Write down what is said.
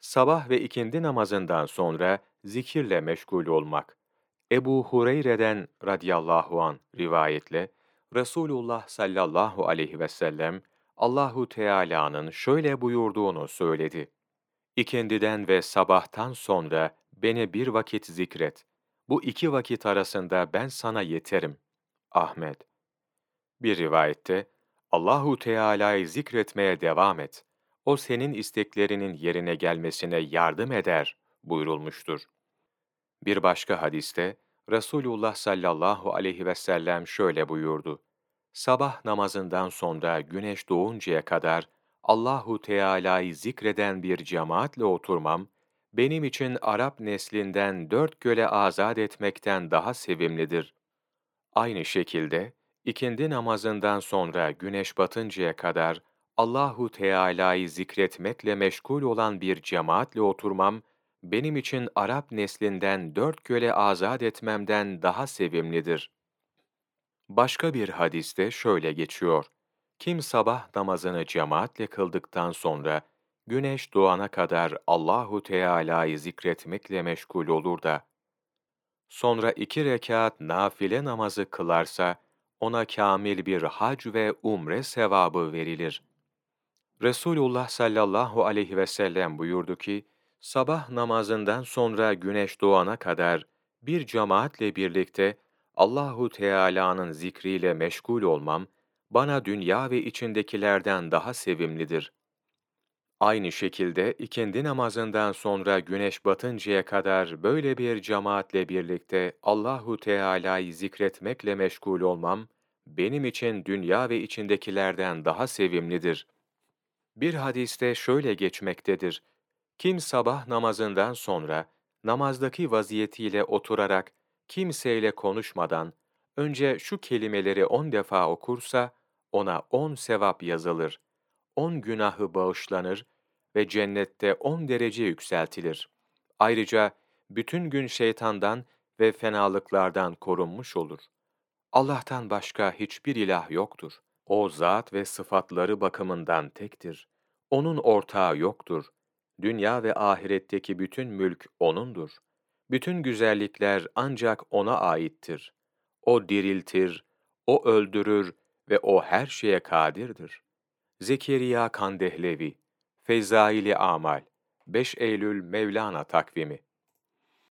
sabah ve ikindi namazından sonra zikirle meşgul olmak. Ebu Hureyre'den radıyallahu an rivayetle Resulullah sallallahu aleyhi ve sellem Allahu Teala'nın şöyle buyurduğunu söyledi. İkindiden ve sabahtan sonra beni bir vakit zikret. Bu iki vakit arasında ben sana yeterim. Ahmet. Bir rivayette Allahu Teala'yı zikretmeye devam et. O senin isteklerinin yerine gelmesine yardım eder buyurulmuştur. Bir başka hadiste Resulullah sallallahu aleyhi ve sellem şöyle buyurdu. Sabah namazından sonra güneş doğuncaya kadar Allahu Teala'yı zikreden bir cemaatle oturmam, benim için Arap neslinden dört göle azat etmekten daha sevimlidir. Aynı şekilde, ikindi namazından sonra güneş batıncaya kadar Allahu Teala'yı zikretmekle meşgul olan bir cemaatle oturmam, benim için Arap neslinden dört göle azat etmemden daha sevimlidir. Başka bir hadiste şöyle geçiyor. Kim sabah namazını cemaatle kıldıktan sonra güneş doğana kadar Allahu Teala'yı zikretmekle meşgul olur da sonra iki rekat nafile namazı kılarsa ona kamil bir hac ve umre sevabı verilir. Resulullah sallallahu aleyhi ve sellem buyurdu ki, sabah namazından sonra güneş doğana kadar bir cemaatle birlikte Allahu Teala'nın zikriyle meşgul olmam, bana dünya ve içindekilerden daha sevimlidir. Aynı şekilde ikindi namazından sonra güneş batıncaya kadar böyle bir cemaatle birlikte Allahu Teala'yı zikretmekle meşgul olmam, benim için dünya ve içindekilerden daha sevimlidir. Bir hadiste şöyle geçmektedir. Kim sabah namazından sonra namazdaki vaziyetiyle oturarak kimseyle konuşmadan önce şu kelimeleri on defa okursa ona on sevap yazılır, on günahı bağışlanır ve cennette on derece yükseltilir. Ayrıca bütün gün şeytandan ve fenalıklardan korunmuş olur. Allah'tan başka hiçbir ilah yoktur. O zat ve sıfatları bakımından tektir. Onun ortağı yoktur. Dünya ve ahiretteki bütün mülk O'nundur. Bütün güzellikler ancak O'na aittir. O diriltir, O öldürür ve O her şeye kadirdir. Zekeriya Kandehlevi, Fezaili Amal, 5 Eylül Mevlana takvimi